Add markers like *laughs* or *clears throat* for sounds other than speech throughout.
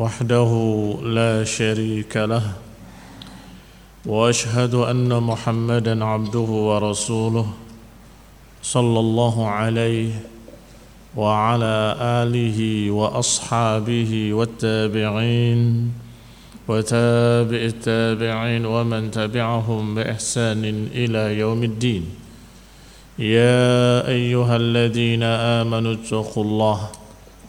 وحده لا شريك له وأشهد أن محمدا عبده ورسوله صلى الله عليه وعلى آله وأصحابه والتابعين وتابع التابعين ومن تبعهم بإحسان إلى يوم الدين. يا أيها الذين آمنوا اتقوا الله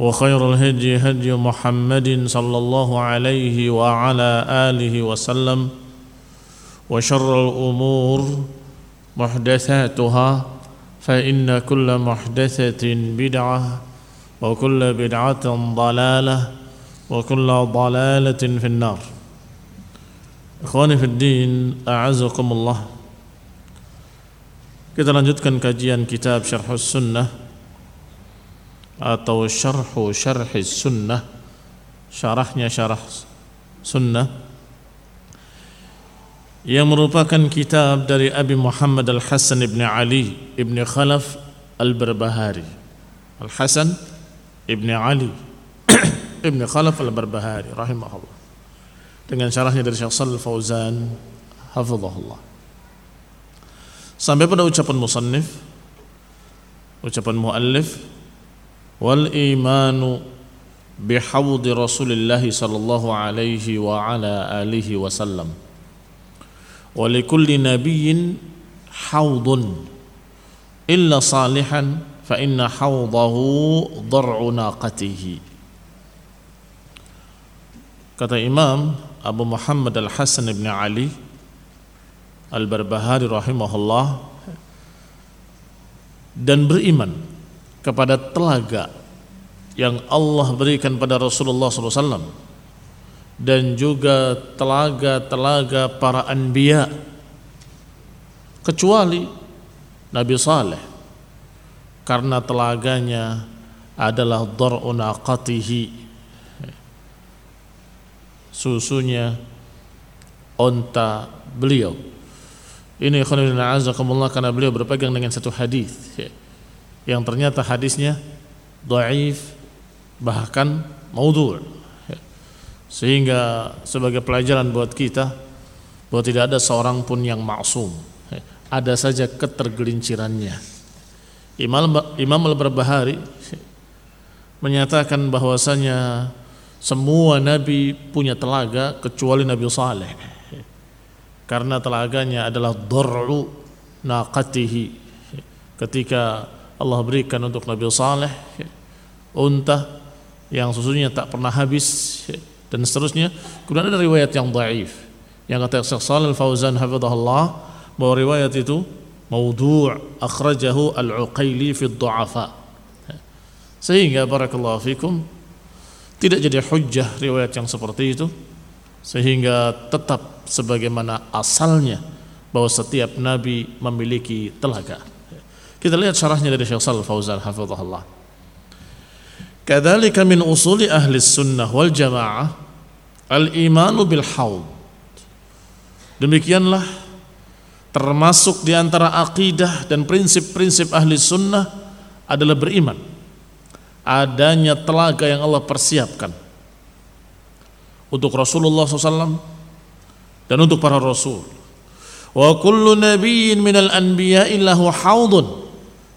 وخير الهدي هدي محمد صلى الله عليه وعلى آله وسلم وشر الأمور محدثاتها فإن كل محدثة بدعة وكل بدعة ضلالة وكل ضلالة في النار. إخواني في الدين أعزكم الله. Kita lanjutkan kajian kitab Syarh Sunnah. Atau syarhu syarhi sunnah syarahnya syarah sunnah yang merupakan kitab dari Abi Muhammad Al-Hasan ibn Ali ibn Khalaf Al-Barbahari Al-Hasan ibn Ali ibn Khalaf Al-Barbahari rahimahullah dengan syarahnya dari Syekh Shalal Fauzan hafizahullah sampai pada ucapan musannif ucapan muallif wal imanu bihawdi Rasulillah sallallahu alaihi wa ala alihi wasallam wa likulli nabiyyin hawdun illa salihan fa inna hawdahu dar'u naqatihi kata Imam Abu Muhammad Al-Hasan ibn Ali Al-Barbahari rahimahullah dan beriman kepada telaga yang Allah berikan pada Rasulullah SAW dan juga telaga-telaga para anbiya kecuali Nabi Saleh karena telaganya adalah dar'unaqatihi susunya onta beliau. Ini khonibina azakumullah karena beliau berpegang dengan satu hadis yang ternyata hadisnya dhaif bahkan maudhu' sehingga sebagai pelajaran buat kita bahwa tidak ada seorang pun yang maksum ada saja ketergelincirannya. Imam Imam Al-Barbahari menyatakan bahwasanya semua nabi punya telaga kecuali Nabi Saleh. Karena telaganya adalah dar'u naqatihi. Ketika Allah berikan untuk Nabi Saleh unta yang susunya tak pernah habis dan seterusnya. Kemudian ada riwayat yang dhaif yang kata Syekh Shalal Fauzan hafizahullah bahwa riwayat itu maudhu' akhrajahu al-Uqaili fi dhu'afa sehingga barakallahu fikum tidak jadi hujjah riwayat yang seperti itu sehingga tetap sebagaimana asalnya bahwa setiap nabi memiliki telaga kita lihat syarahnya dari Syekh Shalal Fauzan hafizahullah Kadzalika min usuli ahli sunnah wal jamaah Al-imanu bil haud. Demikianlah termasuk di antara akidah dan prinsip-prinsip ahli sunnah adalah beriman adanya telaga yang Allah persiapkan untuk Rasulullah SAW dan untuk para rasul. Wa kullu nabiyyin minal anbiya illahu haudun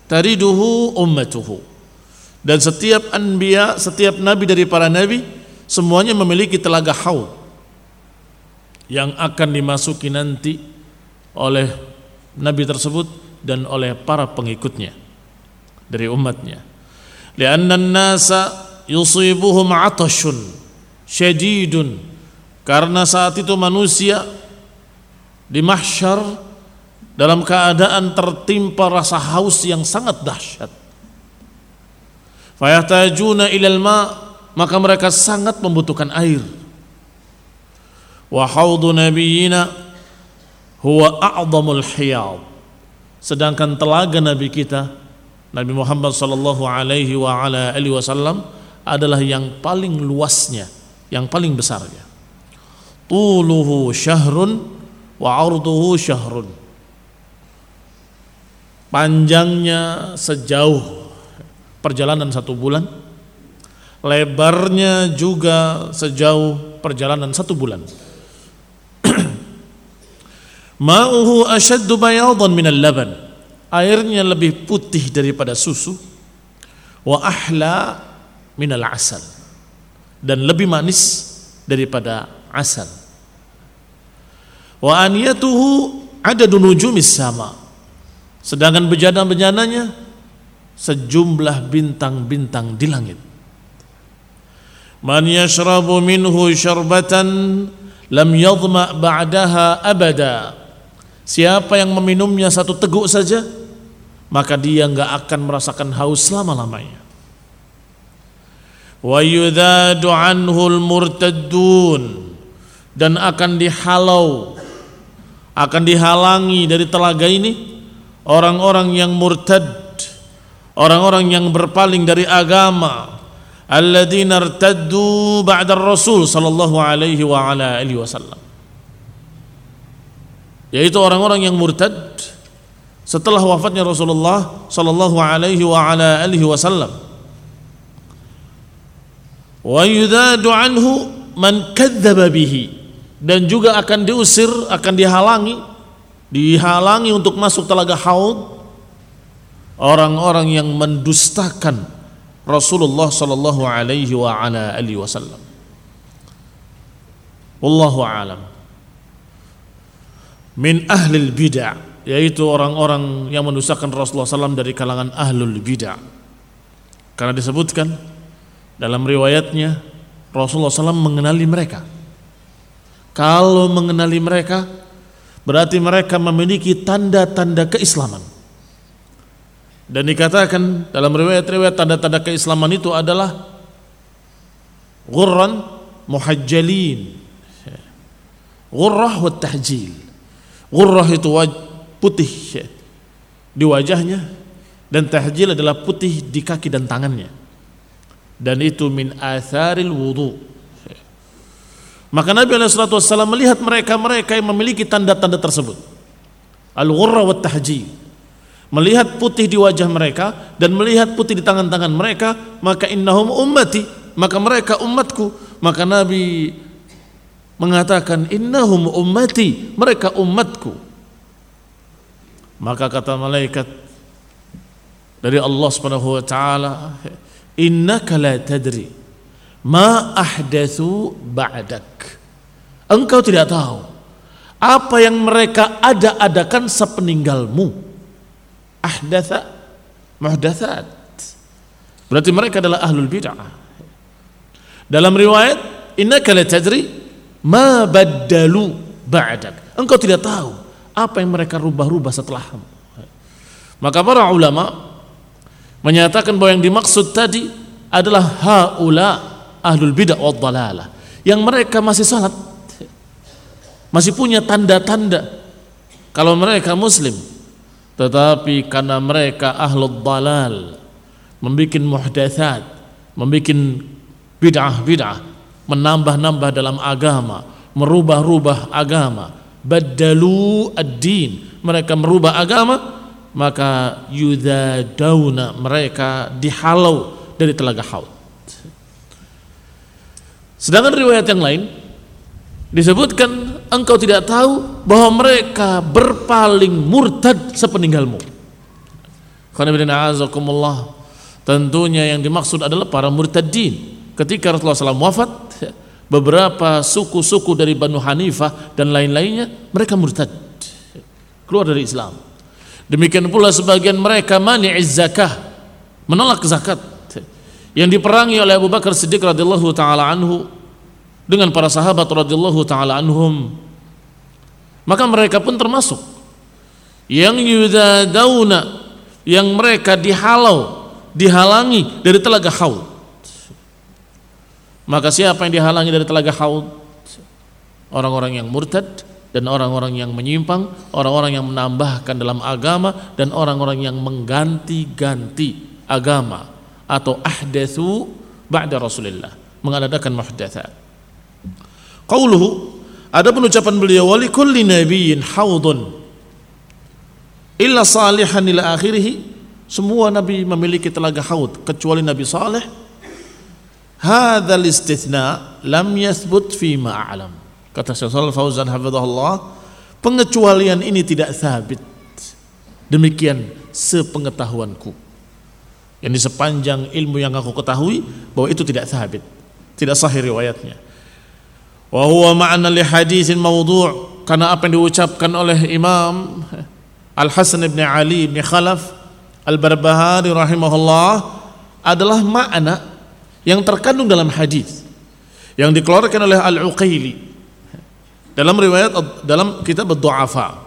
tariduhu ummatuhu. Dan setiap anbiya, setiap nabi dari para nabi semuanya memiliki telaga haud yang akan dimasuki nanti oleh nabi tersebut dan oleh para pengikutnya dari umatnya. Lianna an-nasa yusibuhum 'atashun syadidun karena saat itu manusia di mahsyar dalam keadaan tertimpa rasa haus yang sangat dahsyat. Fayahtajuna ilal ma maka mereka sangat membutuhkan air. Wa haudu nabiyina huwa a'dhamul hiyad sedangkan telaga nabi kita Nabi Muhammad sallallahu alaihi wa ala alihi wasallam adalah yang paling luasnya yang paling besarnya. Tuluhu syahrun wa arduhu syahrun panjangnya sejauh perjalanan satu bulan. Lebarnya juga sejauh perjalanan satu bulan. *clears throat* Ma'uhu ashaddu bayadan minal laban. Airnya lebih putih daripada susu. Wa ahla minal asal. Dan lebih manis daripada asal. Wa aniyatuhu ada nujumis sama sedangkan bejana-bejananya sejumlah bintang-bintang di langit. Man yashrabu minhu syarbatan lam yadhma ba'daha abada. Siapa yang meminumnya satu teguk saja, maka dia enggak akan merasakan haus selama-lamanya. Wa yudhadu anhu murtaddun dan akan dihalau akan dihalangi dari telaga ini orang-orang yang murtad orang-orang yang berpaling dari agama alladzina irtaddu ba'da rasul sallallahu alaihi wa ala alihi wasallam. Yaitu orang-orang yang murtad setelah wafatnya Rasulullah sallallahu alaihi wa ala alihi wasallam. Wa yudadu anhu man kadzdzaba bihi. Dan juga akan diusir akan dihalangi dihalangi untuk masuk telaga haud orang-orang yang mendustakan Rasulullah sallallahu alaihi wa ala alihi wasallam. Wallahu alam. Min ahli bid'ah yaitu orang-orang yang mendustakan Rasulullah SAW dari kalangan ahlul bid'ah. Karena disebutkan dalam riwayatnya Rasulullah SAW mengenali mereka. Kalau mengenali mereka berarti mereka memiliki tanda-tanda keislaman. Dan dikatakan dalam riwayat-riwayat tanda-tanda keislaman itu adalah ghurran muhajjalin. Ghurrah wa tahjil. Ghurrah itu putih di wajahnya dan tahjil adalah putih di kaki dan tangannya. Dan itu min atharil wudu. Maka Nabi SAW melihat mereka-mereka yang memiliki tanda-tanda tersebut. Al-ghurra wa tahjil melihat putih di wajah mereka dan melihat putih di tangan-tangan mereka maka innahum ummati maka mereka umatku. Maka Nabi mengatakan innahum ummati mereka umatku. Maka kata malaikat dari Allah Subhanahu wa taala innaka la tadri ma ahdatsu ba'dak engkau tidak tahu apa yang mereka ada-adakan sepeninggalmu ahdatha muhdatsat. Berarti mereka adalah ahlul bid'ah. Dalam riwayat, innaka la tadri ma baddalu ba'dak. Engkau tidak tahu apa yang mereka rubah-rubah setelahmu. Maka para ulama menyatakan bahwa yang dimaksud tadi adalah haula ahlul bid'ah wad dalalah. Yang mereka masih salat masih punya tanda-tanda kalau mereka muslim. Tetapi karena mereka ahlul dalal membuat muhdatsat membuat bid'ah-bid'ah menambah-nambah dalam agama, merubah-rubah agama, badalu ad-din, mereka merubah agama, maka yudadauna mereka dihalau dari telaga haud. Sedangkan riwayat yang lain disebutkan engkau tidak tahu bahwa mereka berpaling murtad sepeninggalmu. Tentunya yang dimaksud adalah para murtadin. Ketika Rasulullah SAW wafat, beberapa suku-suku dari Banu Hanifah dan lain-lainnya mereka murtad keluar dari Islam. Demikian pula sebagian mereka mani'iz zakah, menolak zakat yang diperangi oleh Abu Bakar Siddiq radhiyallahu taala anhu dengan para sahabat radhiyallahu taala anhum. Maka mereka pun termasuk yang yudadauna yang mereka dihalau dihalangi dari telaga haud. Maka siapa yang dihalangi dari telaga haud? Orang-orang yang murtad dan orang-orang yang menyimpang orang-orang yang menambahkan dalam agama dan orang-orang yang mengganti-ganti agama atau ahdatsu ba'da Rasulillah, mengadakan muhdatsat. Qauluhu ada ucapan beliau wali kulli nabiyyin haudun illa salihan ila akhirih. Semua nabi memiliki telaga haud kecuali Nabi Saleh. Hadzal istithna lam yathbut fi ma a'lam. Kata Syekh Shalal Fauzan hafizahullah pengecualian ini tidak sabit demikian sepengetahuanku yang di sepanjang ilmu yang aku ketahui bahwa itu tidak sabit tidak sahih riwayatnya. Wa huwa ma'na li haditsin mawdu' karena apa yang diucapkan oleh Imam Al Hasan bin Ali bin Khalaf Al Barbahari rahimahullah adalah makna yang terkandung dalam hadis yang dikeluarkan oleh Al Uqaili dalam riwayat dalam kitab Ad-Du'afa.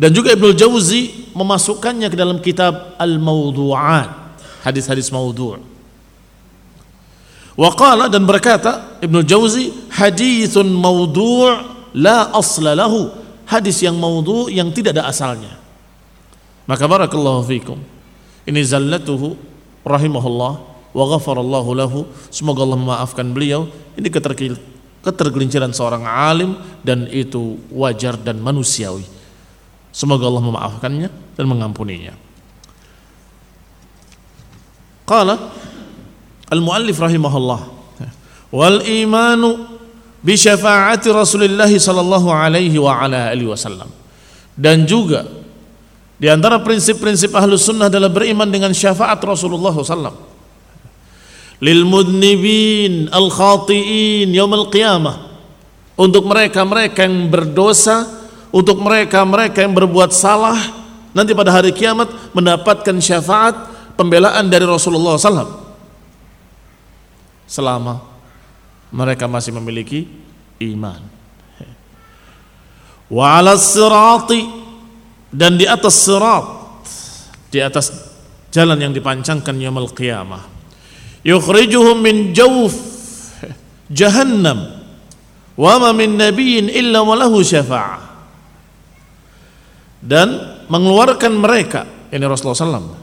Dan juga Ibnu Jauzi memasukkannya ke dalam kitab Al-Mawdu'at hadis-hadis maudhu' Waqala dan berkata Ibnu Jauzi hadithun maudhu' la asla lahu. Hadis yang maudhu' yang tidak ada asalnya. Maka barakallahu fikum. Ini zallatuhu rahimahullah wa ghafarallahu lahu. Semoga Allah memaafkan beliau. Ini ketergelinciran seorang alim dan itu wajar dan manusiawi. Semoga Allah memaafkannya dan mengampuninya Qala al-muallif rahimahullah wal imanu bi syafaati Rasulullah sallallahu alaihi wa ala alihi wasallam. Dan juga di antara prinsip-prinsip ahlu sunnah adalah beriman dengan syafaat Rasulullah SAW lil mudnibin al khati'in yaumil qiyamah. Untuk mereka-mereka yang berdosa untuk mereka-mereka yang berbuat salah nanti pada hari kiamat mendapatkan syafaat pembelaan dari Rasulullah SAW selama mereka masih memiliki iman. Wa ala sirati dan di atas sirat di atas jalan yang dipancangkan yaumul qiyamah. Yukhrijuhum min jawf jahannam wa ma min nabiyyin illa walahu syafa'ah. Dan mengeluarkan mereka ini Rasulullah SAW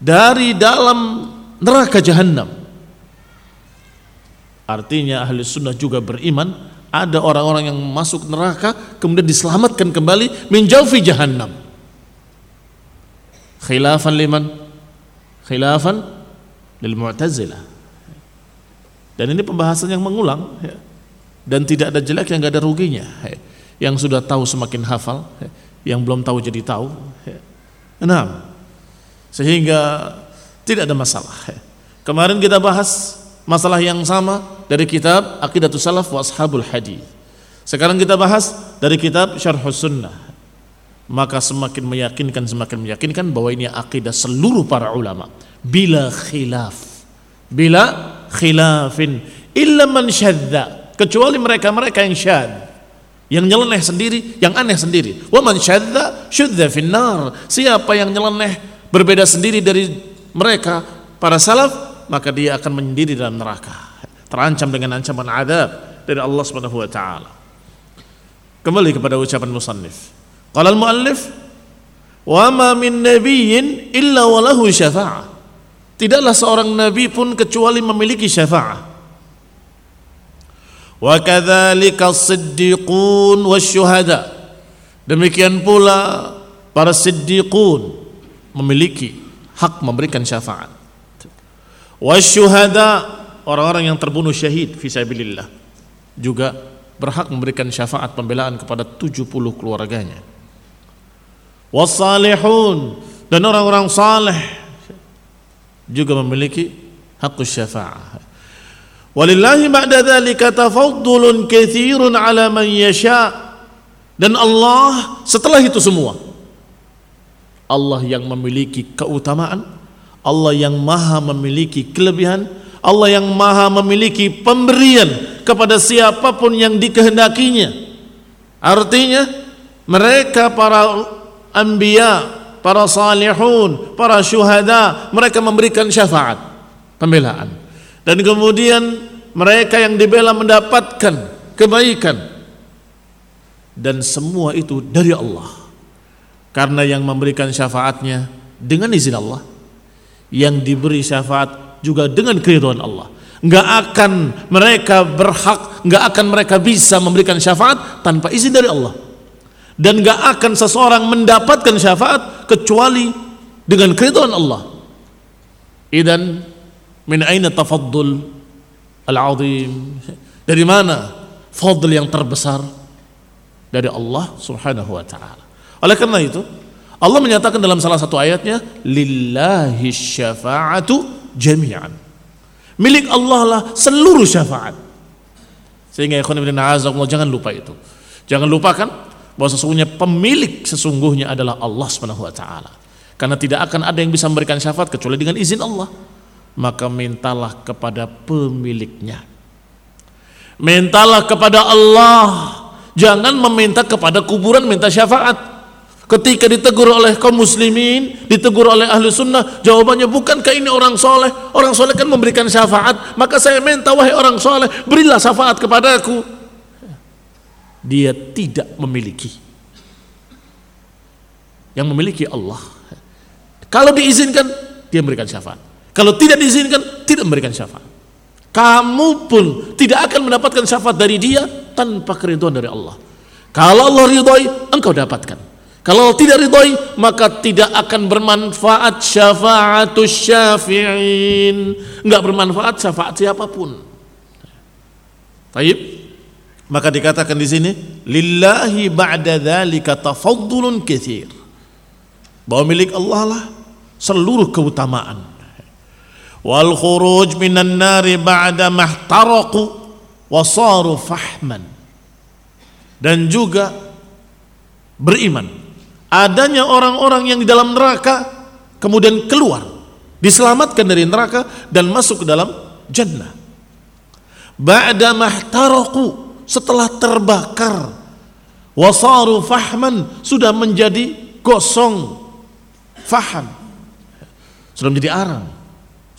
dari dalam neraka jahanam. Artinya ahli sunnah juga beriman ada orang-orang yang masuk neraka kemudian diselamatkan kembali menjauhi jahanam. Khilafan liman? Khilafan lil Mu'tazilah. Dan ini pembahasan yang mengulang ya. dan tidak ada jelek yang nggak ada ruginya. Ya. Yang sudah tahu semakin hafal, ya. yang belum tahu jadi tahu. Nah, sehingga tidak ada masalah. Kemarin kita bahas masalah yang sama dari kitab Aqidatus Salaf wa Ashabul Hadis. Sekarang kita bahas dari kitab Syarhus Sunnah. Maka semakin meyakinkan semakin meyakinkan bahwa ini akidah seluruh para ulama bila khilaf. Bila khilafin illa man syadza kecuali mereka-mereka yang syad yang nyeleneh sendiri, yang aneh sendiri. Wa man syadza syudza finnar. Siapa yang nyeleneh berbeda sendiri dari mereka para salaf maka dia akan mendiri dalam neraka. Terancam dengan ancaman adab dari Allah Subhanahu wa taala. Kembali kepada ucapan musannif. Qala al muallif wa ma min nabiyyin illa walahu syafa'ah tidaklah seorang nabi pun kecuali memiliki syafa'ah Wa kadzalika as-siddiqun wasyuhada. Demikian pula para siddiqun memiliki hak memberikan syafaat. Wasyuhada orang-orang yang terbunuh syahid fisabilillah juga berhak memberikan syafaat pembelaan kepada 70 keluarganya. Wassalihun dan orang-orang saleh juga memiliki hak syafaat. Walillahi ba'da dzalika tafaddulun katsirun ala man yasha. Dan Allah setelah itu semua Allah yang memiliki keutamaan, Allah yang maha memiliki kelebihan, Allah yang maha memiliki pemberian kepada siapa pun yang dikehendakinya. Artinya mereka para anbiya, para salihun, para syuhada, mereka memberikan syafaat, pembelaan. Dan kemudian mereka yang dibela mendapatkan kebaikan. Dan semua itu dari Allah. Karena yang memberikan syafaatnya dengan izin Allah. Yang diberi syafaat juga dengan keridhaan Allah. Enggak akan mereka berhak, enggak akan mereka bisa memberikan syafaat tanpa izin dari Allah. Dan enggak akan seseorang mendapatkan syafaat kecuali dengan keridhaan Allah. Idan Min aina tafaddul al-azim? Dari mana fadl yang terbesar? Dari Allah Subhanahu wa taala. Oleh karena itu, Allah menyatakan dalam salah satu ayatnya, "Lillahi syafa'atu jami'an." Milik Allah lah seluruh syafaat. Sehingga ikhwan ibn jangan lupa itu. Jangan lupakan bahwa sesungguhnya pemilik sesungguhnya adalah Allah Subhanahu wa taala. Karena tidak akan ada yang bisa memberikan syafaat kecuali dengan izin Allah maka mintalah kepada pemiliknya. Mintalah kepada Allah, jangan meminta kepada kuburan minta syafaat. Ketika ditegur oleh kaum muslimin, ditegur oleh ahli sunnah, jawabannya bukankah ini orang soleh? Orang soleh kan memberikan syafaat, maka saya minta wahai orang soleh, berilah syafaat kepadaku. Dia tidak memiliki. Yang memiliki Allah. Kalau diizinkan, dia memberikan syafaat. Kalau tidak diizinkan, tidak memberikan syafaat. Kamu pun tidak akan mendapatkan syafaat dari dia tanpa keriduan dari Allah. Kalau Allah ridhoi, engkau dapatkan. Kalau tidak ridhoi, maka tidak akan bermanfaat syafaatus syafi'in. Enggak bermanfaat syafaat siapa pun. Baik. Maka dikatakan di sini, lillahi ba'da dzalika tafaddulun katsir. Bahwa milik Allah lah seluruh keutamaan wal khuruj minan nari ba'da mahtaraqu wa saru fahman dan juga beriman adanya orang-orang yang di dalam neraka kemudian keluar diselamatkan dari neraka dan masuk ke dalam jannah ba'da mahtaraqu setelah terbakar wasaru fahman sudah menjadi gosong faham sudah menjadi arang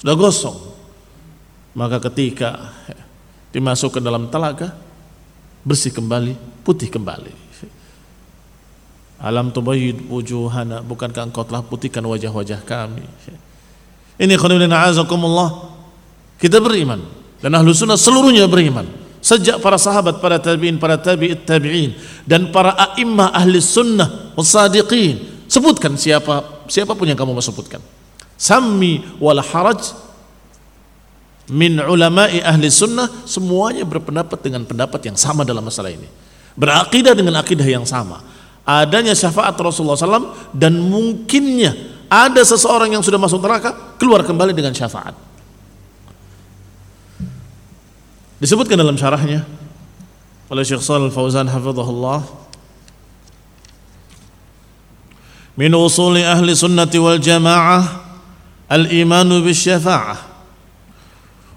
sudah gosong. Maka ketika dimasukkan dalam telaga, bersih kembali, putih kembali. Alam tubayyid wujuhana, bukankah engkau telah putihkan wajah-wajah kami? Ini khonibina azakumullah. Kita beriman dan ahlu sunnah seluruhnya beriman. Sejak para sahabat, para tabi'in, para tabi'it tabi'in dan para a'immah ahli sunnah wasadiqin. Sebutkan siapa siapa pun yang kamu mau sebutkan Sami wal haraj min ulama'i ahli sunnah semuanya berpendapat dengan pendapat yang sama dalam masalah ini berakidah dengan akidah yang sama adanya syafaat Rasulullah SAW dan mungkinnya ada seseorang yang sudah masuk neraka keluar kembali dengan syafaat disebutkan dalam syarahnya oleh Syekh Shalal Fauzan hafizahullah min usuli ahli sunnati wal jamaah الإيمان بالشفاعة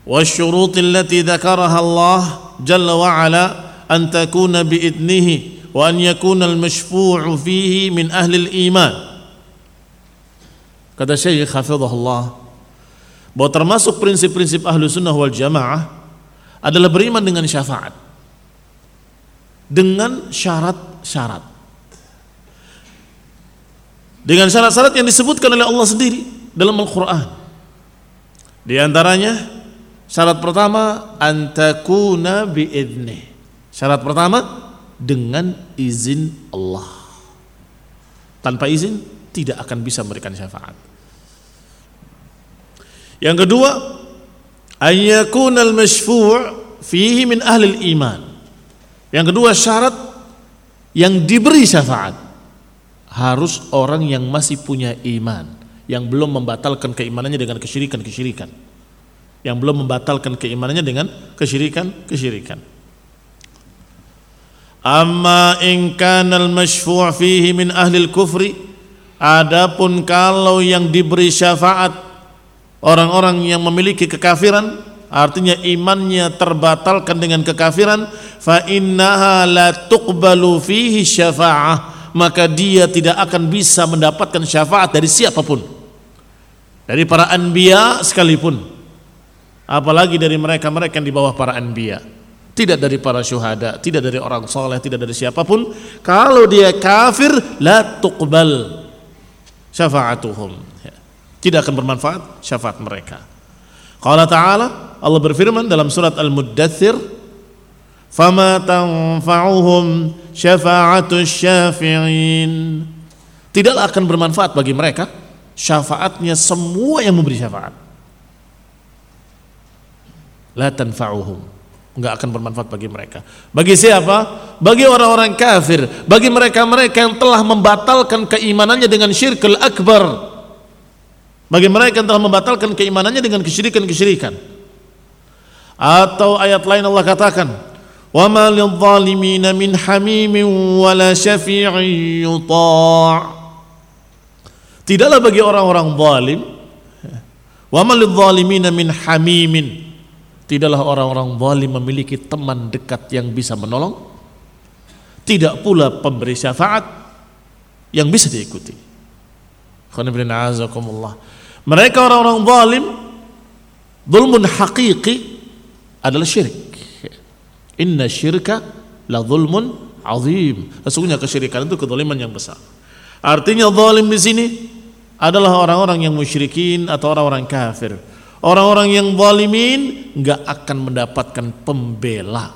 والشروط التي ذكرها الله جل وعلا أن تكون بإذنه wa an yakuna al-mashfu'u fihi min ahli al-iman. Kata Syekh hafizahullah bahwa termasuk prinsip-prinsip ahlu sunnah wal jamaah adalah beriman dengan syafaat. Dengan syarat-syarat. Dengan syarat-syarat yang disebutkan oleh Allah sendiri dalam Al-Quran. Di antaranya syarat pertama antakuna biidni syarat pertama dengan izin Allah. Tanpa izin tidak akan bisa memberikan syafaat. Yang kedua, ayyakuna al-masyfu' fihi min ahli iman. Yang kedua syarat yang diberi syafaat harus orang yang masih punya iman, yang belum membatalkan keimanannya dengan kesyirikan-kesyirikan. Yang belum membatalkan keimanannya dengan kesyirikan-kesyirikan. Amma in kana al-masyfu' fihi min ahli al-kufri adapun kalau yang diberi syafaat orang-orang yang memiliki kekafiran artinya imannya terbatalkan dengan kekafiran fa innaha la tuqbalu fihi syafa'ah maka dia tidak akan bisa mendapatkan syafaat dari siapa pun. Dari para anbiya sekalipun. Apalagi dari mereka-mereka yang di bawah para anbiya tidak dari para syuhada tidak dari orang soleh tidak dari siapa pun. Kalau dia kafir la tuqbal syafa'atuhum. Tidak akan bermanfaat syafaat mereka. Qala ta'ala Allah berfirman dalam surat al-muddathir fama tanfa'uhum syafa'atus syafi'in. Tidaklah akan bermanfaat bagi mereka syafaatnya semua yang memberi syafaat. La tanfa'uhum nggak akan bermanfaat bagi mereka. Bagi siapa? Bagi orang-orang kafir, bagi mereka-mereka yang telah membatalkan keimanannya dengan syirkul akbar. Bagi mereka yang telah membatalkan keimanannya dengan kesyirikan-kesyirikan. Atau ayat lain Allah katakan, "Wa ma lidh-dhalimin min hamimin wa. Tidaklah bagi orang-orang zalim, "Wa ma lidh-dhalimin min hamimin" tidaklah orang-orang zalim memiliki teman dekat yang bisa menolong tidak pula pemberi syafaat yang bisa diikuti mereka orang-orang zalim zulmun hakiki adalah syirik Inna syirka la zulmun azim. Sesungguhnya kesyirikan itu kezaliman yang besar. Artinya zalim di sini adalah orang-orang yang musyrikin atau orang-orang kafir. Orang-orang yang zalimin enggak akan mendapatkan pembela.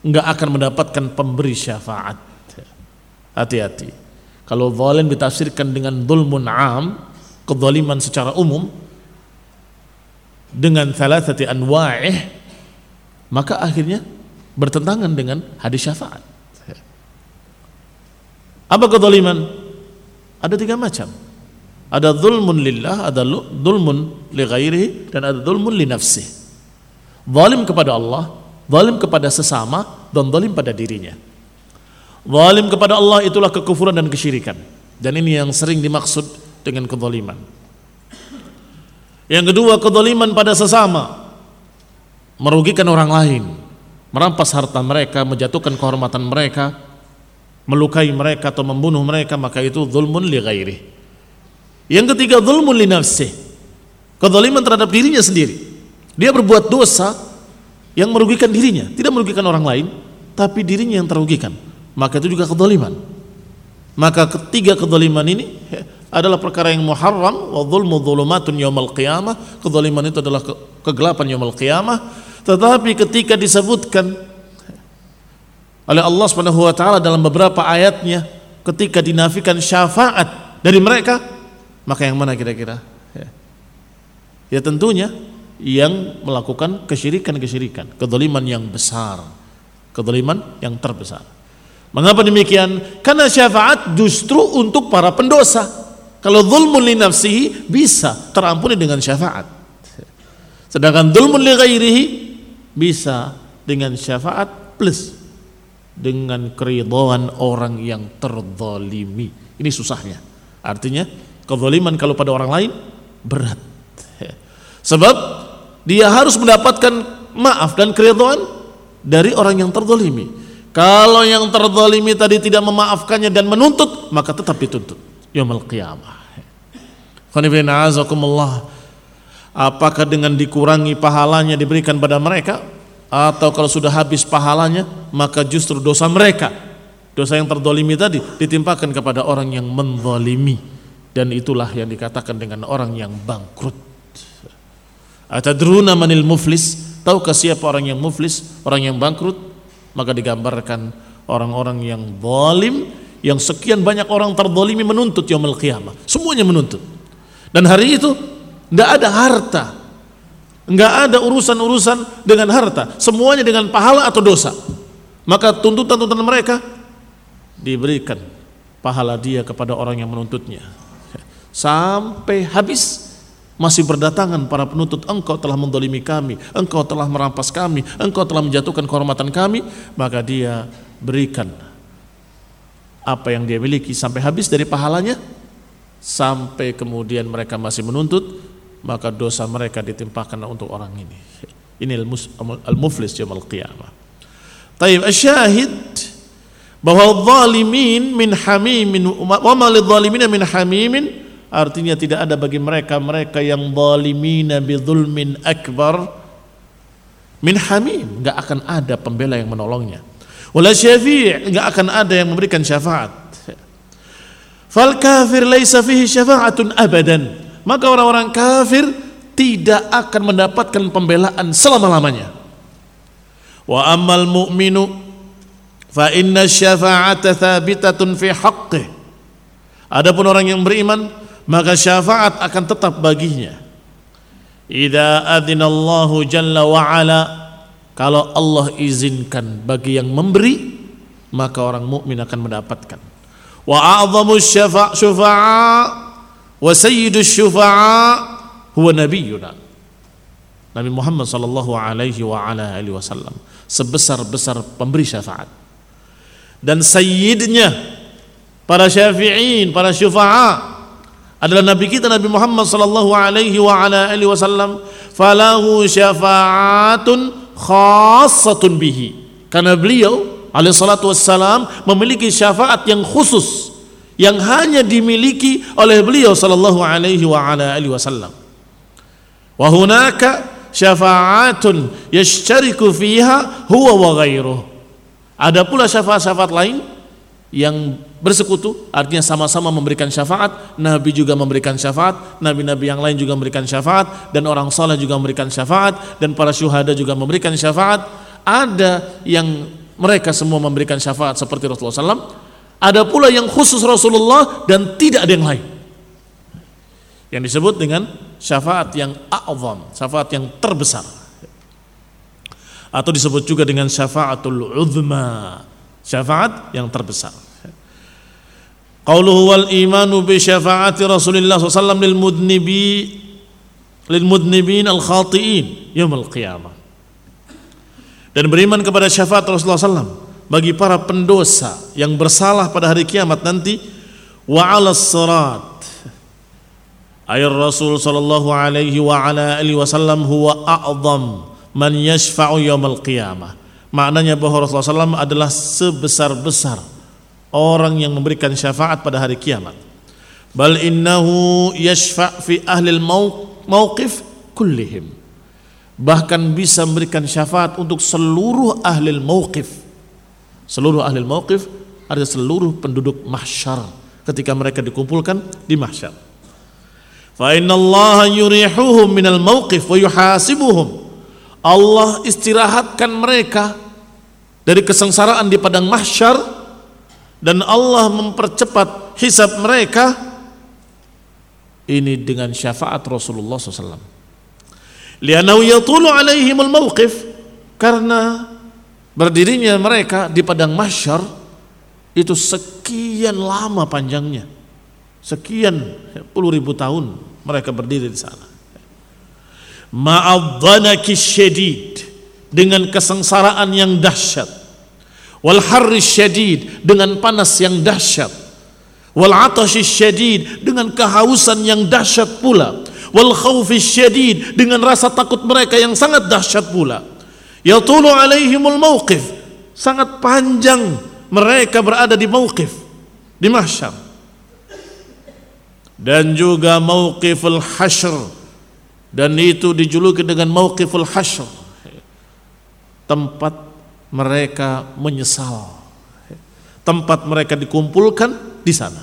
Enggak akan mendapatkan pemberi syafaat. Hati-hati. Kalau zalim ditafsirkan dengan zulmun am, kezaliman secara umum dengan thalathati anwa'ih maka akhirnya bertentangan dengan hadis syafaat. Apa kezaliman? Ada tiga macam. Ada zulmun lillah, ada zulmun li ghairihi dan ada zulmun li nafsih. Zalim kepada Allah, zalim kepada sesama dan zalim pada dirinya. Zalim kepada Allah itulah kekufuran dan kesyirikan. Dan ini yang sering dimaksud dengan kezaliman. Yang kedua, kezaliman pada sesama merugikan orang lain merampas harta mereka, menjatuhkan kehormatan mereka, melukai mereka atau membunuh mereka, maka itu zulmun li ghairi. Yang ketiga zulmun li nafsih. Kezaliman terhadap dirinya sendiri. Dia berbuat dosa yang merugikan dirinya, tidak merugikan orang lain, tapi dirinya yang terugikan. Maka itu juga kezaliman. Maka ketiga kezaliman ini adalah perkara yang muharram wa zulmu zulumatun yaumal qiyamah. Kezaliman itu adalah kegelapan yaumal qiyamah tetapi ketika disebutkan oleh Allah Subhanahu wa taala dalam beberapa ayatnya ketika dinafikan syafaat dari mereka, maka yang mana kira-kira? Ya. ya tentunya yang melakukan kesyirikan-kesyirikan, kedoliman yang besar, kedoliman yang terbesar. Mengapa demikian? Karena syafaat justru untuk para pendosa. Kalau zulmun li nafsihi bisa terampuni dengan syafaat. Sedangkan zulmun li ghairihi bisa dengan syafaat plus dengan keridhaan orang yang terzalimi. Ini susahnya. Artinya kezaliman kalau pada orang lain berat. Sebab dia harus mendapatkan maaf dan keridhaan dari orang yang terzalimi. Kalau yang terzalimi tadi tidak memaafkannya dan menuntut, maka tetap dituntut. Yaumul qiyamah. Apakah dengan dikurangi pahalanya diberikan pada mereka atau kalau sudah habis pahalanya maka justru dosa mereka dosa yang terdolimi tadi ditimpakan kepada orang yang mendolimi dan itulah yang dikatakan dengan orang yang bangkrut Atadruna manil muflis? Tahukah siapa orang yang muflis, orang yang bangkrut? Maka digambarkan orang-orang yang zalim yang sekian banyak orang terdolimi menuntut yaumul qiyamah. Semuanya menuntut. Dan hari itu tidak ada harta. Enggak ada urusan-urusan dengan harta. Semuanya dengan pahala atau dosa. Maka tuntutan-tuntutan mereka diberikan pahala dia kepada orang yang menuntutnya. Sampai habis. Masih berdatangan para penuntut engkau telah mendolimi kami engkau telah merampas kami engkau telah menjatuhkan kehormatan kami. Maka dia berikan apa yang dia miliki sampai habis dari pahalanya. Sampai kemudian mereka masih menuntut maka dosa mereka ditimpakan untuk orang ini. Ini al-muflis al qiyamah. Taib asyahid bahwa zalimin min hamimin wa ma lidh min hamimin Artinya tidak ada bagi mereka mereka yang zalimina bidzulmin akbar min hamim, enggak akan ada pembela yang menolongnya. Wala syafi' enggak akan ada yang memberikan syafaat. Fal kafir laisa fihi syafa'atun abadan. Maka orang-orang kafir tidak akan mendapatkan pembelaan selama-lamanya. Wa ammal mu'minu fa inna syafa'ata thabitatun fi haqqih. Adapun orang yang beriman maka syafaat akan tetap baginya. Idza adzinallahu jalla wa ala kalau Allah izinkan bagi yang memberi maka orang mukmin akan mendapatkan. Wa a'zamu syafa' syufa'a wa sayyidu syufa'a huwa nabiyuna. Nabi Muhammad sallallahu alaihi wa ala alihi wasallam sebesar-besar pemberi syafaat. Dan sayyidnya para syafi'in, para syufa'a adalah nabi kita Nabi Muhammad sallallahu alaihi wa ala alihi wasallam falahu syafa'atun khassatun bihi. Karena beliau alaihi salatu wassalam memiliki syafaat yang khusus yang hanya dimiliki oleh beliau sallallahu alaihi wa ala alihi wasallam. Wa hunaka syafa'atun yashtariku fiha huwa wa ghairuh. Ada pula syafaat-syafaat lain yang bersekutu artinya sama-sama memberikan syafaat nabi juga memberikan syafaat nabi-nabi yang lain juga memberikan syafaat dan orang saleh juga memberikan syafaat dan para syuhada juga memberikan syafaat. Ada yang mereka semua memberikan syafaat seperti Rasulullah SAW ada pula yang khusus Rasulullah dan tidak ada yang lain. Yang disebut dengan syafaat yang a'zam syafaat yang terbesar. Atau disebut juga dengan syafaatul uzma syafaat yang terbesar Qauluhu wal imanu bi syafaati Rasulillah SAW lil mudnibi lil mudnibin al khati'in yaumil qiyamah. Dan beriman kepada syafaat Rasulullah SAW bagi para pendosa yang bersalah pada hari kiamat nanti wa 'ala sirat. Ayat Rasul sallallahu alaihi wa ala alihi wasallam huwa a'zam man yashfa'u yaumil qiyamah. Maknanya bahwa Rasulullah SAW adalah sebesar-besar orang yang memberikan syafaat pada hari kiamat. Bal innahu yashfa' fi ahli mauqif kullihim. Bahkan bisa memberikan syafaat untuk seluruh ahli mauqif. Seluruh ahli mauqif ada seluruh penduduk mahsyar ketika mereka dikumpulkan di mahsyar. Fa inna Allah yurihuhum minal mauqif wa yuhasibuhum. Allah istirahatkan mereka dari kesengsaraan di padang mahsyar dan Allah mempercepat hisab mereka ini dengan syafaat Rasulullah SAW. Lianau yatulu alaihimul mawqif karena berdirinya mereka di padang mahsyar itu sekian lama panjangnya. Sekian puluh ribu tahun mereka berdiri di sana. Ma'adhanaki syedid dengan kesengsaraan yang dahsyat. Wal harri syadid dengan panas yang dahsyat. Wal atashi syadid dengan kehausan yang dahsyat pula. Wal khaufi syadid dengan rasa takut mereka yang sangat dahsyat pula. Yatulu alaihimul mauqif sangat panjang mereka berada di mauqif di mahsyar. Dan juga mauqiful hasyr dan itu dijuluki dengan mauqiful hasyr tempat mereka menyesal. Tempat mereka dikumpulkan di sana.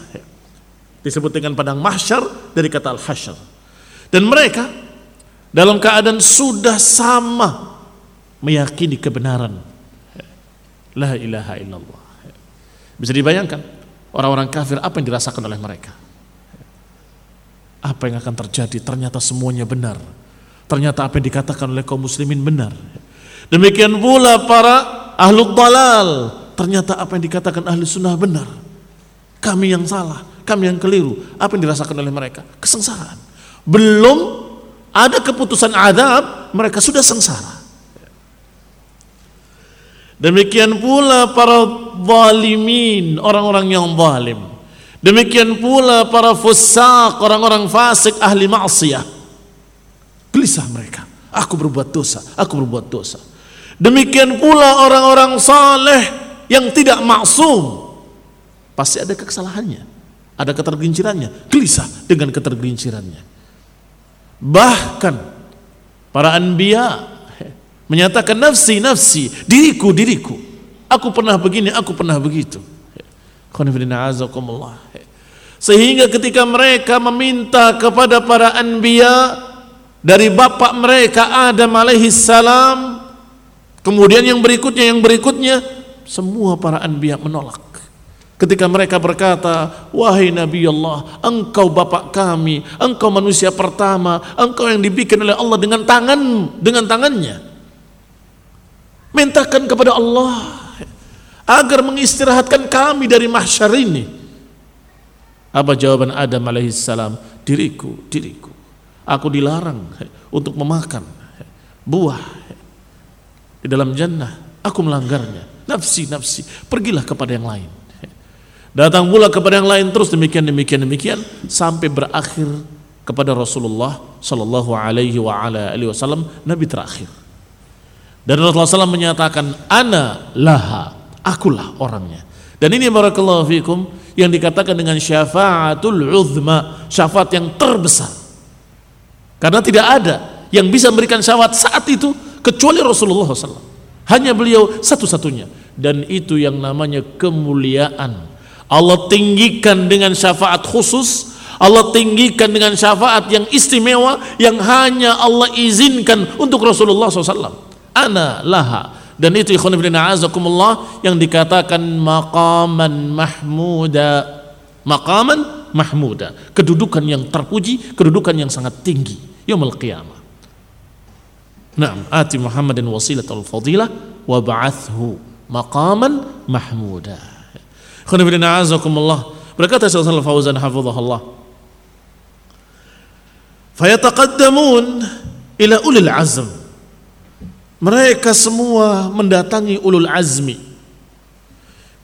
Disebut dengan padang mahsyar dari kata al-hasyar. Dan mereka dalam keadaan sudah sama meyakini kebenaran. La ilaha illallah. Bisa dibayangkan orang-orang kafir apa yang dirasakan oleh mereka. Apa yang akan terjadi ternyata semuanya benar. Ternyata apa yang dikatakan oleh kaum muslimin benar. Demikian pula para ahlu dalal. Ternyata apa yang dikatakan ahli sunnah benar. Kami yang salah, kami yang keliru. Apa yang dirasakan oleh mereka? Kesengsaraan. Belum ada keputusan adab, mereka sudah sengsara. Demikian pula para zalimin, orang-orang yang zalim. Demikian pula para fusaq, orang-orang fasik ahli maksiyah. Gelisah mereka. Aku berbuat dosa, aku berbuat dosa. Demikian pula orang-orang saleh yang tidak maksum. Pasti ada kesalahannya, ada ketergelincirannya, gelisah dengan ketergelincirannya. Bahkan para anbiya menyatakan nafsi nafsi diriku diriku aku pernah begini aku pernah begitu sehingga ketika mereka meminta kepada para anbiya dari bapak mereka Adam alaihi salam kemudian yang berikutnya yang berikutnya semua para anbiya menolak Ketika mereka berkata, Wahai Nabi Allah, engkau bapak kami, engkau manusia pertama, engkau yang dibikin oleh Allah dengan tangan, dengan tangannya. Mintakan kepada Allah agar mengistirahatkan kami dari mahsyar ini. Apa jawaban Adam alaihissalam? Diriku, diriku. Aku dilarang untuk memakan buah di dalam jannah. Aku melanggarnya. Nafsi, nafsi. Pergilah kepada yang lain. Datang pula kepada yang lain terus demikian demikian demikian sampai berakhir kepada Rasulullah Shallallahu Alaihi Wasallam Nabi terakhir. Dan Rasulullah SAW menyatakan, Ana laha, akulah orangnya. Dan ini barakallahu fikum yang dikatakan dengan syafaatul uzma, syafaat yang terbesar. Karena tidak ada yang bisa memberikan syafaat saat itu kecuali Rasulullah SAW. Hanya beliau satu-satunya. Dan itu yang namanya kemuliaan. Allah tinggikan dengan syafaat khusus Allah tinggikan dengan syafaat yang istimewa yang hanya Allah izinkan untuk Rasulullah SAW ana laha dan itu ikhwan ibn a'azakumullah yang dikatakan maqaman mahmuda maqaman mahmuda kedudukan yang terpuji kedudukan yang sangat tinggi yaumul qiyamah Naam ati Muhammadin wasilatul fadilah wa ba'athu maqaman mahmuda. Ikhwan ibn a'azakumullah berkata Syekh Fauzan hafizahullah. Fayataqaddamun ila ulil azm. Mereka semua mendatangi ulul azmi.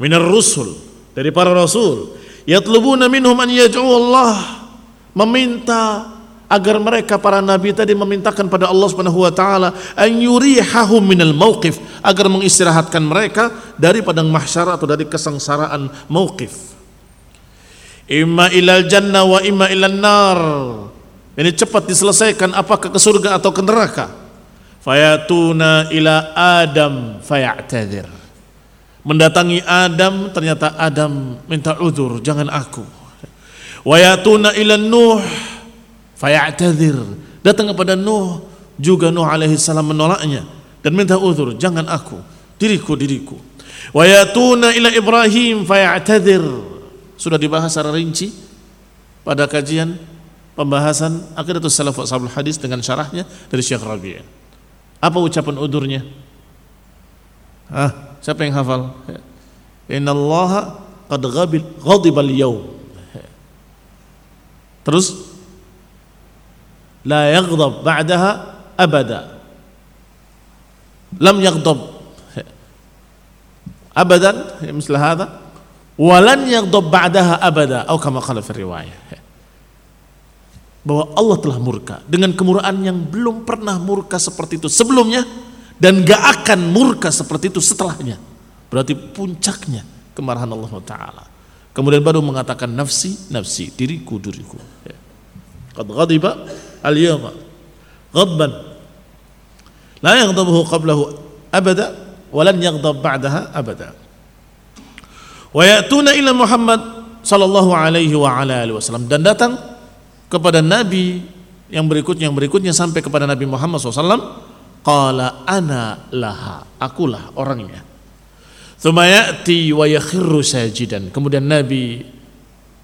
Minar rusul dari para rasul. Yatlubuna minhum an yad'u Allah meminta agar mereka para nabi tadi memintakan pada Allah Subhanahu wa taala an yurihahum minal mauqif agar mengistirahatkan mereka dari padang mahsyar atau dari kesengsaraan mauqif imma ilal jannah wa imma ilal nar. Ini cepat diselesaikan apakah ke surga atau ke neraka? Fayatuna ila Adam fayatadzir mendatangi Adam ternyata Adam minta udur jangan aku. Wayatuna ila Nuh fayatadzir datang kepada Nuh. Juga Nuh alaihi salam menolaknya. Dan minta udur jangan aku diriku diriku. Wayatuna ila Ibrahim fayatadzir sudah dibahas secara rinci pada kajian pembahasan akidatus salaf ashabul hadis dengan syarahnya dari Syekh Rabi' Apa ucapan udurnya? Ah, siapa yang hafal? Inna Allah qad ghabil ghadibal yawm. Terus la yaghdab ba'daha abada. Lam yaghdab abadan مثل هذا ولن يغضب بعدها abada atau kama qala fi riwayah bahwa Allah telah murka dengan kemurahan yang belum pernah murka seperti itu sebelumnya dan gak akan murka seperti itu setelahnya. Berarti puncaknya kemarahan Allah Taala. Kemudian baru mengatakan nafsi, nafsi, diriku, diriku. Ya. Qad ghadiba al-yawma ghadban la yaghdabuhu qablahu abada wa lan yaghdab ba'daha abada. Wa ya'tuna ila Muhammad sallallahu alaihi alihi wasallam dan datang kepada Nabi yang berikutnya yang berikutnya sampai kepada Nabi Muhammad SAW qala ana laha. Akulah orangnya. Thumma ya'ti wa sajidan. Kemudian Nabi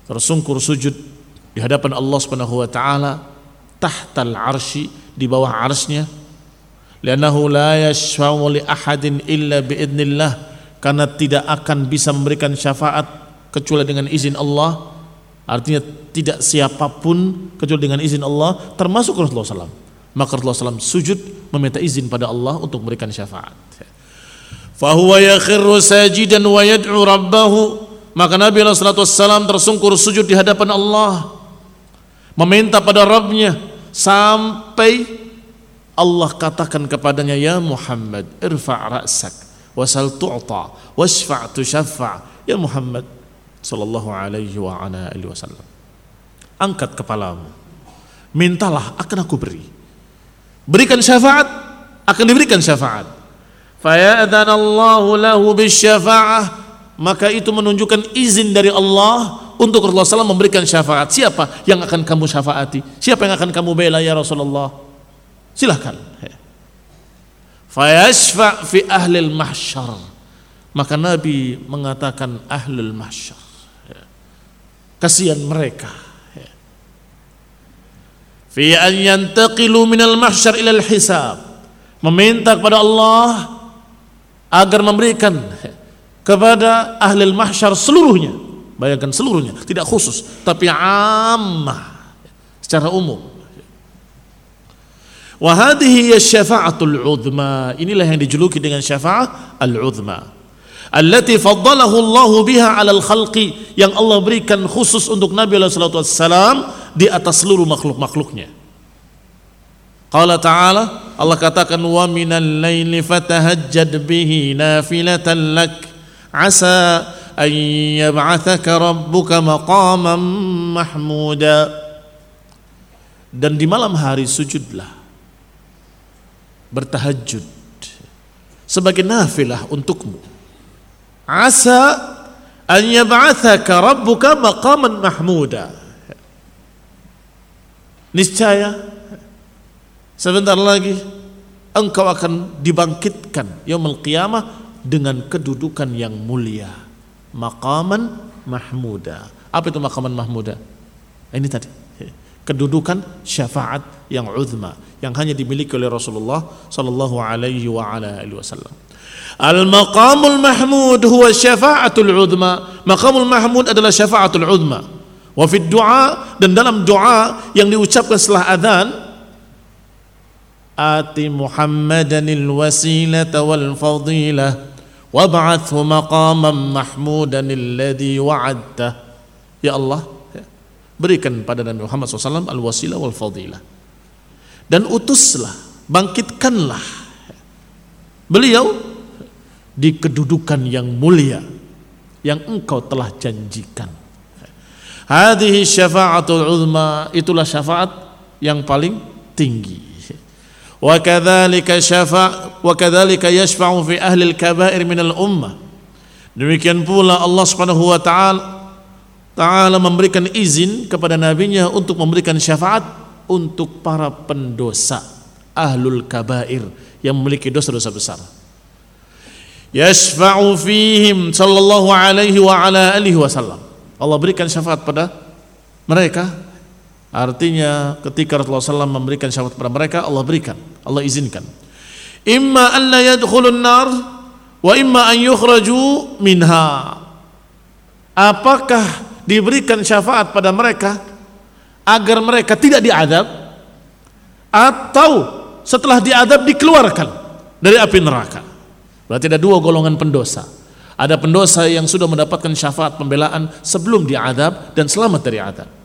tersungkur sujud di hadapan Allah Subhanahu wa taala tahtal arsy di bawah arsy-Nya li'annahu la yashfa'u li ahadin illa biidnillah karena tidak akan bisa memberikan syafaat kecuali dengan izin Allah artinya tidak siapa pun kecuali dengan izin Allah termasuk Rasulullah SAW maka Rasulullah SAW sujud meminta izin pada Allah untuk memberikan syafaat. Fahuwa yakhirru sajidan wa yad'u rabbahu. Maka Nabi SAW tersungkur sujud di hadapan Allah. Meminta pada Rabbnya sampai Allah katakan kepadanya ya Muhammad irfa' ra'sak wasal tu'ta wasfa' tushaffa' ya Muhammad sallallahu alaihi wa ala alihi wasallam angkat kepalamu. Mintalah akan aku beri. Berikan syafaat akan diberikan syafaat. Fayadhanallahu lahu bisyafa'ah maka itu menunjukkan izin dari Allah untuk Rasulullah SAW memberikan syafaat. Siapa yang akan kamu syafaati? Siapa yang akan kamu bela ya Rasulullah? Silahkan fayashfa' fi ahlil mahsyar. Maka Nabi mengatakan ahlul mahsyar. Kasihan mereka. Fi an yantaqilu minal mahsyar ilal hisab. Meminta kepada Allah agar memberikan kepada ahli mahsyar seluruhnya. Bayangkan seluruhnya tidak khusus tapi ammah secara umum. Wa hadhihi syafa'atul uzma. Inilah yang dijuluki dengan syafaat al-uzma. Allati faddalahu Allah biha 'alal khalqi yang Allah berikan khusus untuk Nabi sallallahu alaihi wasallam di atas seluruh makhluk-makhluknya. Qala ta'ala Allah katakan wa minal laili fatahajjad bihi nafilatan lak asa an yab'athaka rabbuka maqaman mahmuda. Dan di malam hari sujudlah. Bertahajud. Sebagai nafilah untukmu. Asa an yab'athaka rabbuka maqaman mahmuda. Niscaya sebentar lagi engkau akan dibangkitkan yaumul qiyamah dengan kedudukan yang mulia. Maqaman mahmuda. Apa itu maqaman mahmuda? Ini tadi. Kedudukan syafaat yang uzma yang hanya dimiliki oleh Rasulullah sallallahu alaihi wa ala alihi wasallam. Al-maqamul mahmud huwa syafa'atul uzma. Maqamul mahmud adalah syafa'atul uzma. Wa fid du'a dan dalam doa yang diucapkan setelah adzan Ati Muhammadanil wasilata wal fadilah wab'athhu maqaman mahmudan alladhi wa'adta. Ya Allah, berikan pada Nabi Muhammad SAW al-wasilah wal fadilah. Dan utuslah, bangkitkanlah beliau di kedudukan yang mulia yang engkau telah janjikan. Hadhihi syafa'atul uzma itulah syafaat yang paling tinggi. Syafa' wa kadzalika yashfa'u fi ahli al-kaba'ir min al-ummah. Demikian pula Allah Subhanahu wa taala taala memberikan izin kepada nabinya untuk memberikan syafaat untuk para pendosa ahlul kabair yang memiliki dosa-dosa besar. Yashfa'u fihim sallallahu alaihi wa ala alihi wasallam Allah berikan syafaat pada mereka artinya ketika Rasulullah SAW memberikan syafaat pada mereka Allah berikan Allah izinkan. Imma an la yadkhulun nar wa imma an yukhraju minha. Apakah diberikan syafaat pada mereka agar mereka tidak diadab? Atau setelah diadab dikeluarkan dari api neraka? Berarti ada dua golongan pendosa. Ada pendosa yang sudah mendapatkan syafaat pembelaan sebelum diadab dan selamat dari adab.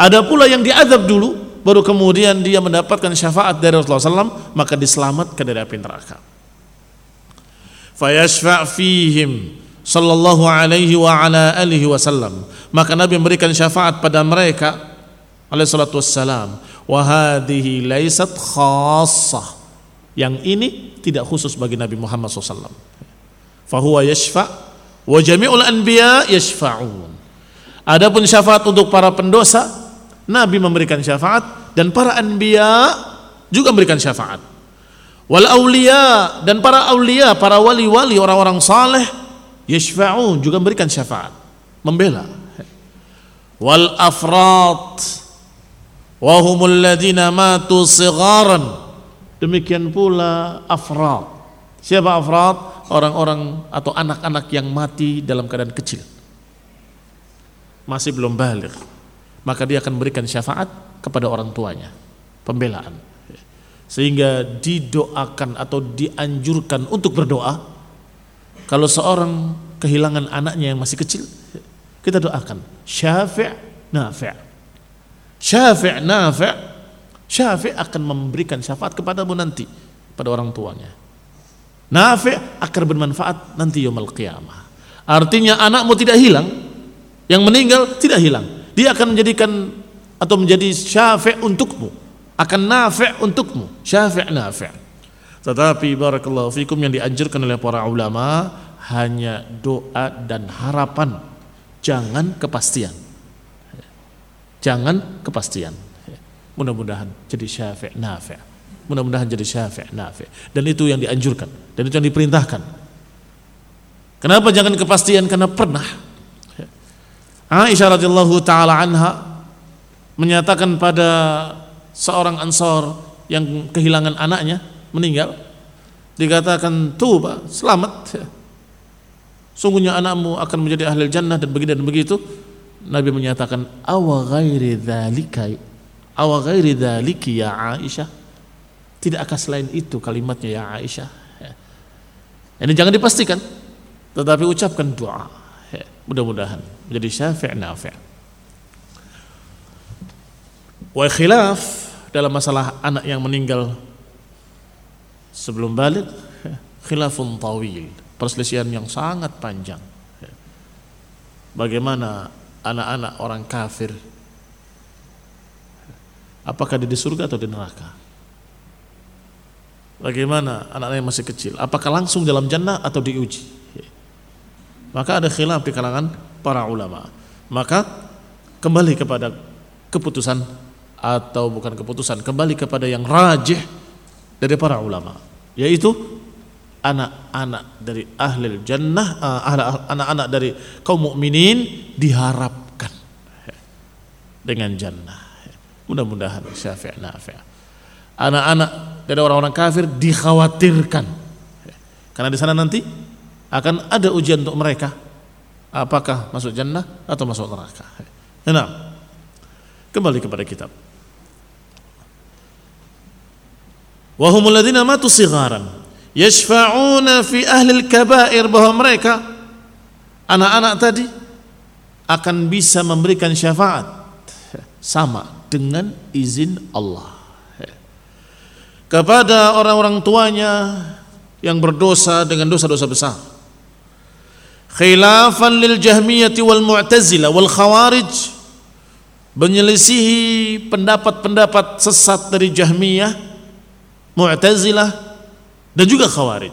Ada pula yang diadab dulu, baru kemudian dia mendapatkan syafaat dari Rasulullah SAW, maka diselamatkan dari api neraka. Fayashfa' fihim sallallahu alaihi wa ala alihi wasallam. Maka Nabi memberikan syafaat pada mereka alaihi salatu wassalam. Wa hadhihi laysat khassah. Yang ini tidak khusus bagi Nabi Muhammad SAW fahuwa yashfa wa jami'ul anbiya yashfa'un adapun syafaat untuk para pendosa nabi memberikan syafaat dan para anbiya juga memberikan syafaat. Wal aulia dan para aulia, para wali-wali orang-orang saleh yashfa'un juga memberikan syafaat, membela. Wal afrat wa humul ladina matu sigharan. Demikian pula afrat. Siapa afrat? Orang-orang atau anak-anak yang mati dalam keadaan kecil. Masih belum balik. Maka dia akan memberikan syafaat kepada orang tuanya. Pembelaan. Sehingga didoakan atau dianjurkan untuk berdoa. Kalau seorang kehilangan anaknya yang masih kecil, kita doakan. Syafi' nafi' Syafi' nafi' Syafi' akan memberikan syafaat kepadamu nanti pada orang tuanya. Nafi' akan bermanfaat nanti yaumul qiyamah. Artinya anakmu tidak hilang, yang meninggal tidak hilang. Dia akan menjadikan atau menjadi syafi' untukmu. Akan nafi' untukmu. Syafi' nafi' tetapi barakallahu fikum yang dianjurkan oleh para ulama hanya doa dan harapan. Jangan kepastian. Jangan kepastian. Mudah-mudahan jadi syafi' nafi' mudah-mudahan jadi syafi' nafi' dan itu yang dianjurkan. Dan itu yang diperintahkan. Kenapa jangan kepastian? Karena pernah Aisyah radhiyallahu taala anha menyatakan pada seorang ansor yang kehilangan anaknya meninggal. Dikatakan tuh pak selamat. Sungguhnya anakmu akan menjadi ahli jannah dan begini dan begitu. Nabi menyatakan awa ghairi dzalika awa ghairi dzaliki ya Aisyah? Tidak akan selain itu kalimatnya ya Aisyah. Ini jangan dipastikan tetapi ucapkan doa. Mudah-mudahan menjadi syafi' nafi' wa khilaf dalam masalah anak yang meninggal sebelum balik khilafun tawil perselisihan yang sangat panjang. Bagaimana anak-anak orang kafir apakah dia di surga atau di neraka? Bagaimana anak-anak yang masih kecil apakah langsung dalam jannah atau diuji? Maka ada khilaf di kalangan para ulama. Maka kembali kepada keputusan atau bukan keputusan kembali kepada yang rajih dari para ulama yaitu anak-anak dari ahli jannah eh, anak-anak dari kaum mukminin diharapkan dengan jannah. Mudah-mudahan syafi' nafi' anak-anak dari orang-orang kafir dikhawatirkan. Karena di sana nanti akan ada ujian untuk mereka apakah masuk jannah atau masuk neraka? Nah kembali kepada kitab. Wahumul ladzina matu sigharan yashfa'una fi ahli kabair bahwa mereka anak-anak tadi akan bisa memberikan syafaat sama dengan izin Allah. Kepada orang-orang tuanya yang berdosa dengan dosa-dosa besar khilafan lil jahmiyati wal mu'tazila wal khawarij menyelisihi pendapat-pendapat sesat dari jahmiyah Mu'tazilah dan juga Khawarij.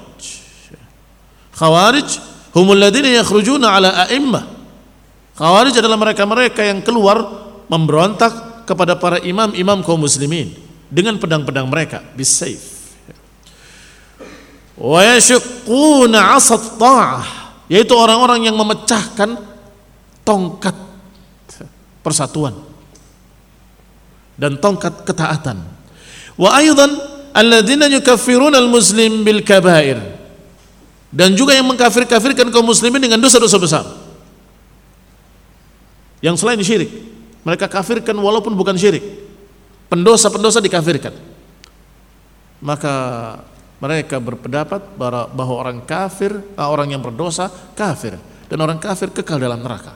Khawarij humul ladzina yakhrujuna ala a'immah. Khawarij adalah mereka-mereka yang keluar memberontak kepada para imam-imam kaum muslimin dengan pedang-pedang mereka bisayf. Wa yashuqquna 'asat ta'ah yaitu orang-orang yang memecahkan tongkat persatuan dan tongkat ketaatan. Wa aidan alladzina yukaffiruna al-muslim bil kabair dan juga yang mengkafir-kafirkan kaum muslimin dengan dosa-dosa besar. Yang selain syirik. Mereka kafirkan walaupun bukan syirik. Pendosa-pendosa dikafirkan. Maka mereka berpendapat bahwa orang kafir eh, orang yang berdosa kafir dan orang kafir kekal dalam neraka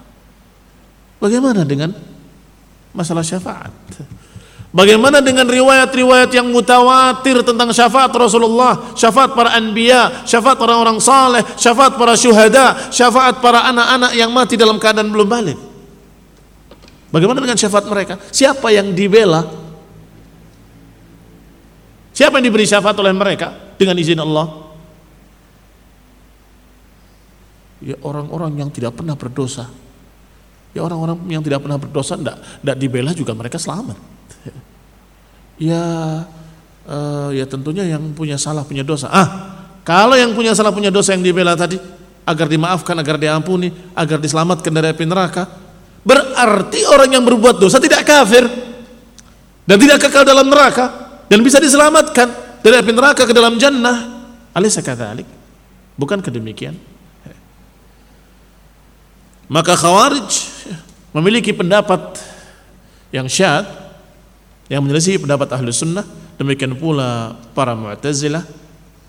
bagaimana dengan masalah syafaat Bagaimana dengan riwayat-riwayat yang mutawatir tentang syafaat Rasulullah, syafaat para anbiya, syafaat orang-orang saleh, syafaat para syuhada, syafaat para anak-anak yang mati dalam keadaan belum balik? Bagaimana dengan syafaat mereka? Siapa yang dibela? Siapa yang diberi syafaat oleh mereka dengan izin Allah? Ya orang-orang yang tidak pernah berdosa. Ya orang-orang yang tidak pernah berdosa tidak dibela juga mereka selamat. *laughs* Ya uh, ya tentunya yang punya salah punya dosa. Ah, kalau yang punya salah punya dosa yang dibela tadi agar dimaafkan, agar diampuni, agar diselamatkan dari api neraka, berarti orang yang berbuat dosa tidak kafir dan tidak kekal dalam neraka dan bisa diselamatkan dari api neraka ke dalam jannah. Alisa kadzalik? Bukan kedemikian? Maka Khawarij memiliki pendapat yang syad yang menyelisih pendapat ahlu sunnah demikian pula para mu'tazilah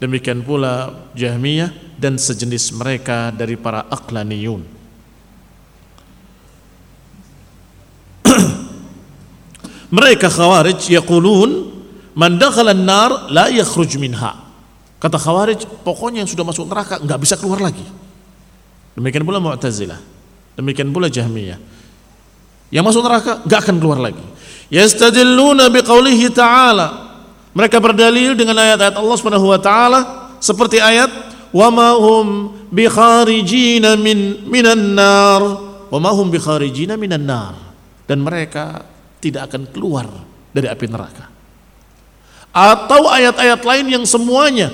demikian pula jahmiyah dan sejenis mereka dari para aqlaniyun *clears throat* mereka khawarij yaqulun man nar la yakhruj minha. Kata khawarij pokoknya yang sudah masuk neraka nggak bisa keluar lagi. Demikian pula mu'tazilah. Demikian pula jahmiyah. Yang masuk neraka nggak akan keluar lagi. Yastadilluna biqaulihi ta'ala. Mereka berdalil dengan ayat-ayat Allah Subhanahu wa taala seperti ayat wa ma hum bikharijina min minan nar. Wa ma hum bikharijina minan nar. Dan mereka tidak akan keluar dari api neraka atau ayat-ayat lain yang semuanya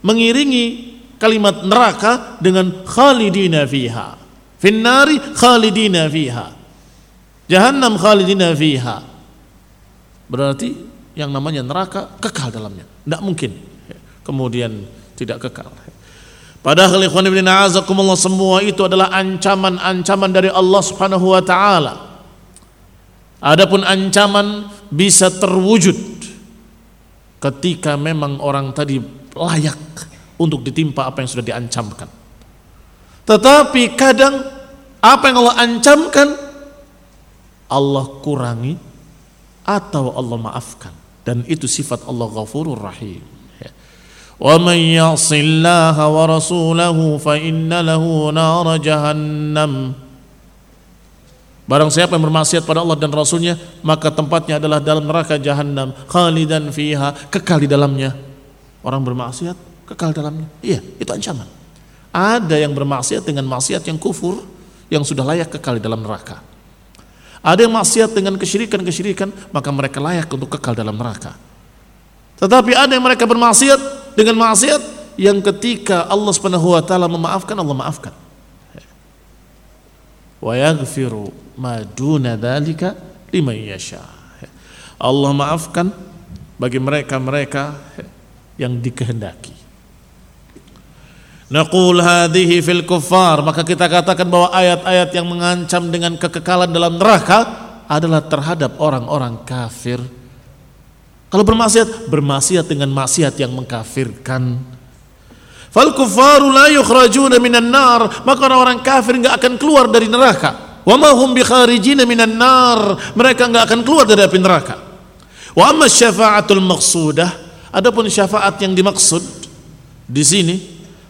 mengiringi kalimat neraka dengan khalidina fiha finnari khalidina fiha Jahannam khalidina fiha. Berarti yang namanya neraka kekal dalamnya. Tidak mungkin. Kemudian tidak kekal. Padahal ikhwan ibn a'azakumullah semua itu adalah ancaman-ancaman dari Allah Subhanahu wa taala. Adapun ancaman bisa terwujud ketika memang orang tadi layak untuk ditimpa apa yang sudah diancamkan. Tetapi kadang apa yang Allah ancamkan Allah kurangi atau Allah maafkan dan itu sifat Allah Ghafurur Rahim. Ya. Wa man ya'sillaha wa rasulahu fa inna lahu jahannam. Barang siapa yang bermaksiat pada Allah dan Rasulnya Maka tempatnya adalah dalam neraka jahanam Khalidan fiha Kekal di dalamnya Orang bermaksiat kekal dalamnya Iya itu ancaman Ada yang bermaksiat dengan maksiat yang kufur Yang sudah layak kekal di dalam neraka ada yang maksiat dengan kesyirikan-kesyirikan, maka mereka layak untuk kekal dalam neraka. Tetapi ada yang mereka bermaksiat dengan maksiat yang ketika Allah taala memaafkan, Allah maafkan. Wa yaghfiru ma duna dzalika liman yasha. Allah maafkan bagi mereka-mereka yang dikehendaki. Naqul hadhihi fil kuffar maka kita katakan bahwa ayat-ayat yang mengancam dengan kekekalan dalam neraka adalah terhadap orang-orang kafir. Kalau bermaksiat, bermaksiat dengan maksiat yang mengkafirkan. Fal kuffaru la yukhrajuna minan nar, maka orang-orang kafir enggak akan keluar dari neraka. Wa ma hum bikharijina minan nar, mereka enggak akan keluar dari api neraka. Wa amma syafa'atul maqsudah, adapun syafaat yang dimaksud di sini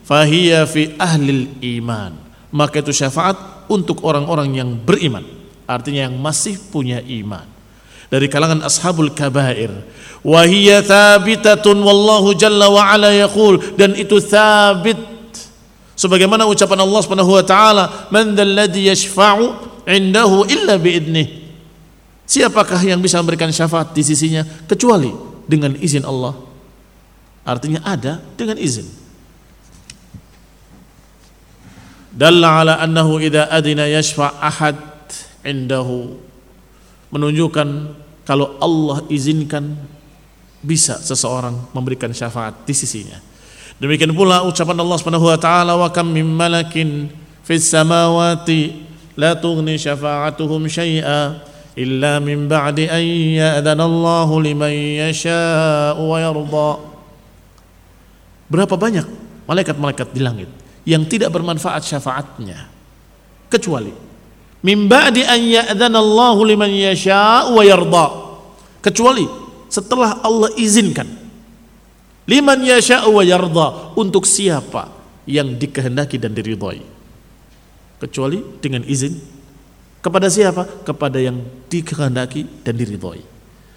fahiya fi ahlil iman. Maka itu syafaat untuk orang-orang yang beriman. Artinya yang masih punya iman dari kalangan ashabul kabair. Wahiyya thabitatun wallahu jalla wa ala yaqul. Dan itu thabit. Sebagaimana ucapan Allah Subhanahu wa taala man dzalladzi yashfa'u indahu illa biidnih. Siapakah yang bisa memberikan syafaat di sisinya kecuali dengan izin Allah? Artinya ada dengan izin. Dalla ala annahu idza adina yashfa ahad indahu menunjukkan kalau Allah izinkan bisa seseorang memberikan syafaat di sisinya. Demikian pula ucapan Allah Subhanahu wa taala wa kam min malakin fis samawati la tughni syafa'atuhum syai'a illa min ba'di an ya'dana Allah liman yasha'u wa yarda. Berapa banyak malaikat-malaikat di langit yang tidak bermanfaat syafaatnya kecuali min ba'di an ya'dhanallahu liman yasha' wa yarda. Kecuali setelah Allah izinkan. Liman yasha' wa yarda. Untuk siapa yang dikehendaki dan diridhai kecuali dengan izin. Kepada siapa? Kepada yang dikehendaki dan diridhai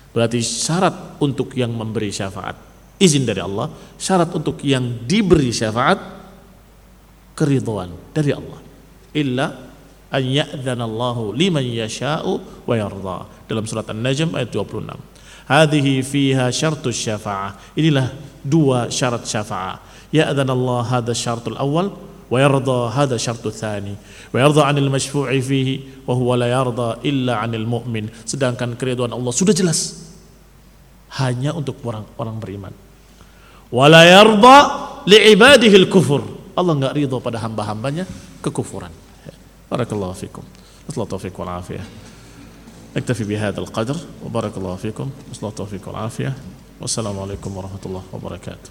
berarti syarat untuk yang memberi syafaat. Izin dari Allah. Syarat untuk yang diberi syafaat. Keridhaan dari Allah. Illa an ya'dzana Allahu liman yasha'u wa yarda dalam surat An-Najm ayat 26 Hadhihi fiha syartus syafa'ah. Inilah dua syarat syafa'ah. Ya'dhan Allah hadha syaratul awal wa yarda hadha syaratul thani wa yarda 'anil masyfu'i fihi wa huwa la yarda illa 'anil mu'min. Sedangkan keriduan Allah sudah jelas hanya untuk orang-orang beriman. Wa la yarda li'ibadihi al-kufur. Allah enggak ridha pada hamba-hambanya kekufuran. Barakallahu fikum. Wassalamu taufiq wal afiyah. نكتفي بهذا القدر وبارك الله فيكم وصلى التوفيق والعافية والسلام عليكم ورحمة الله وبركاته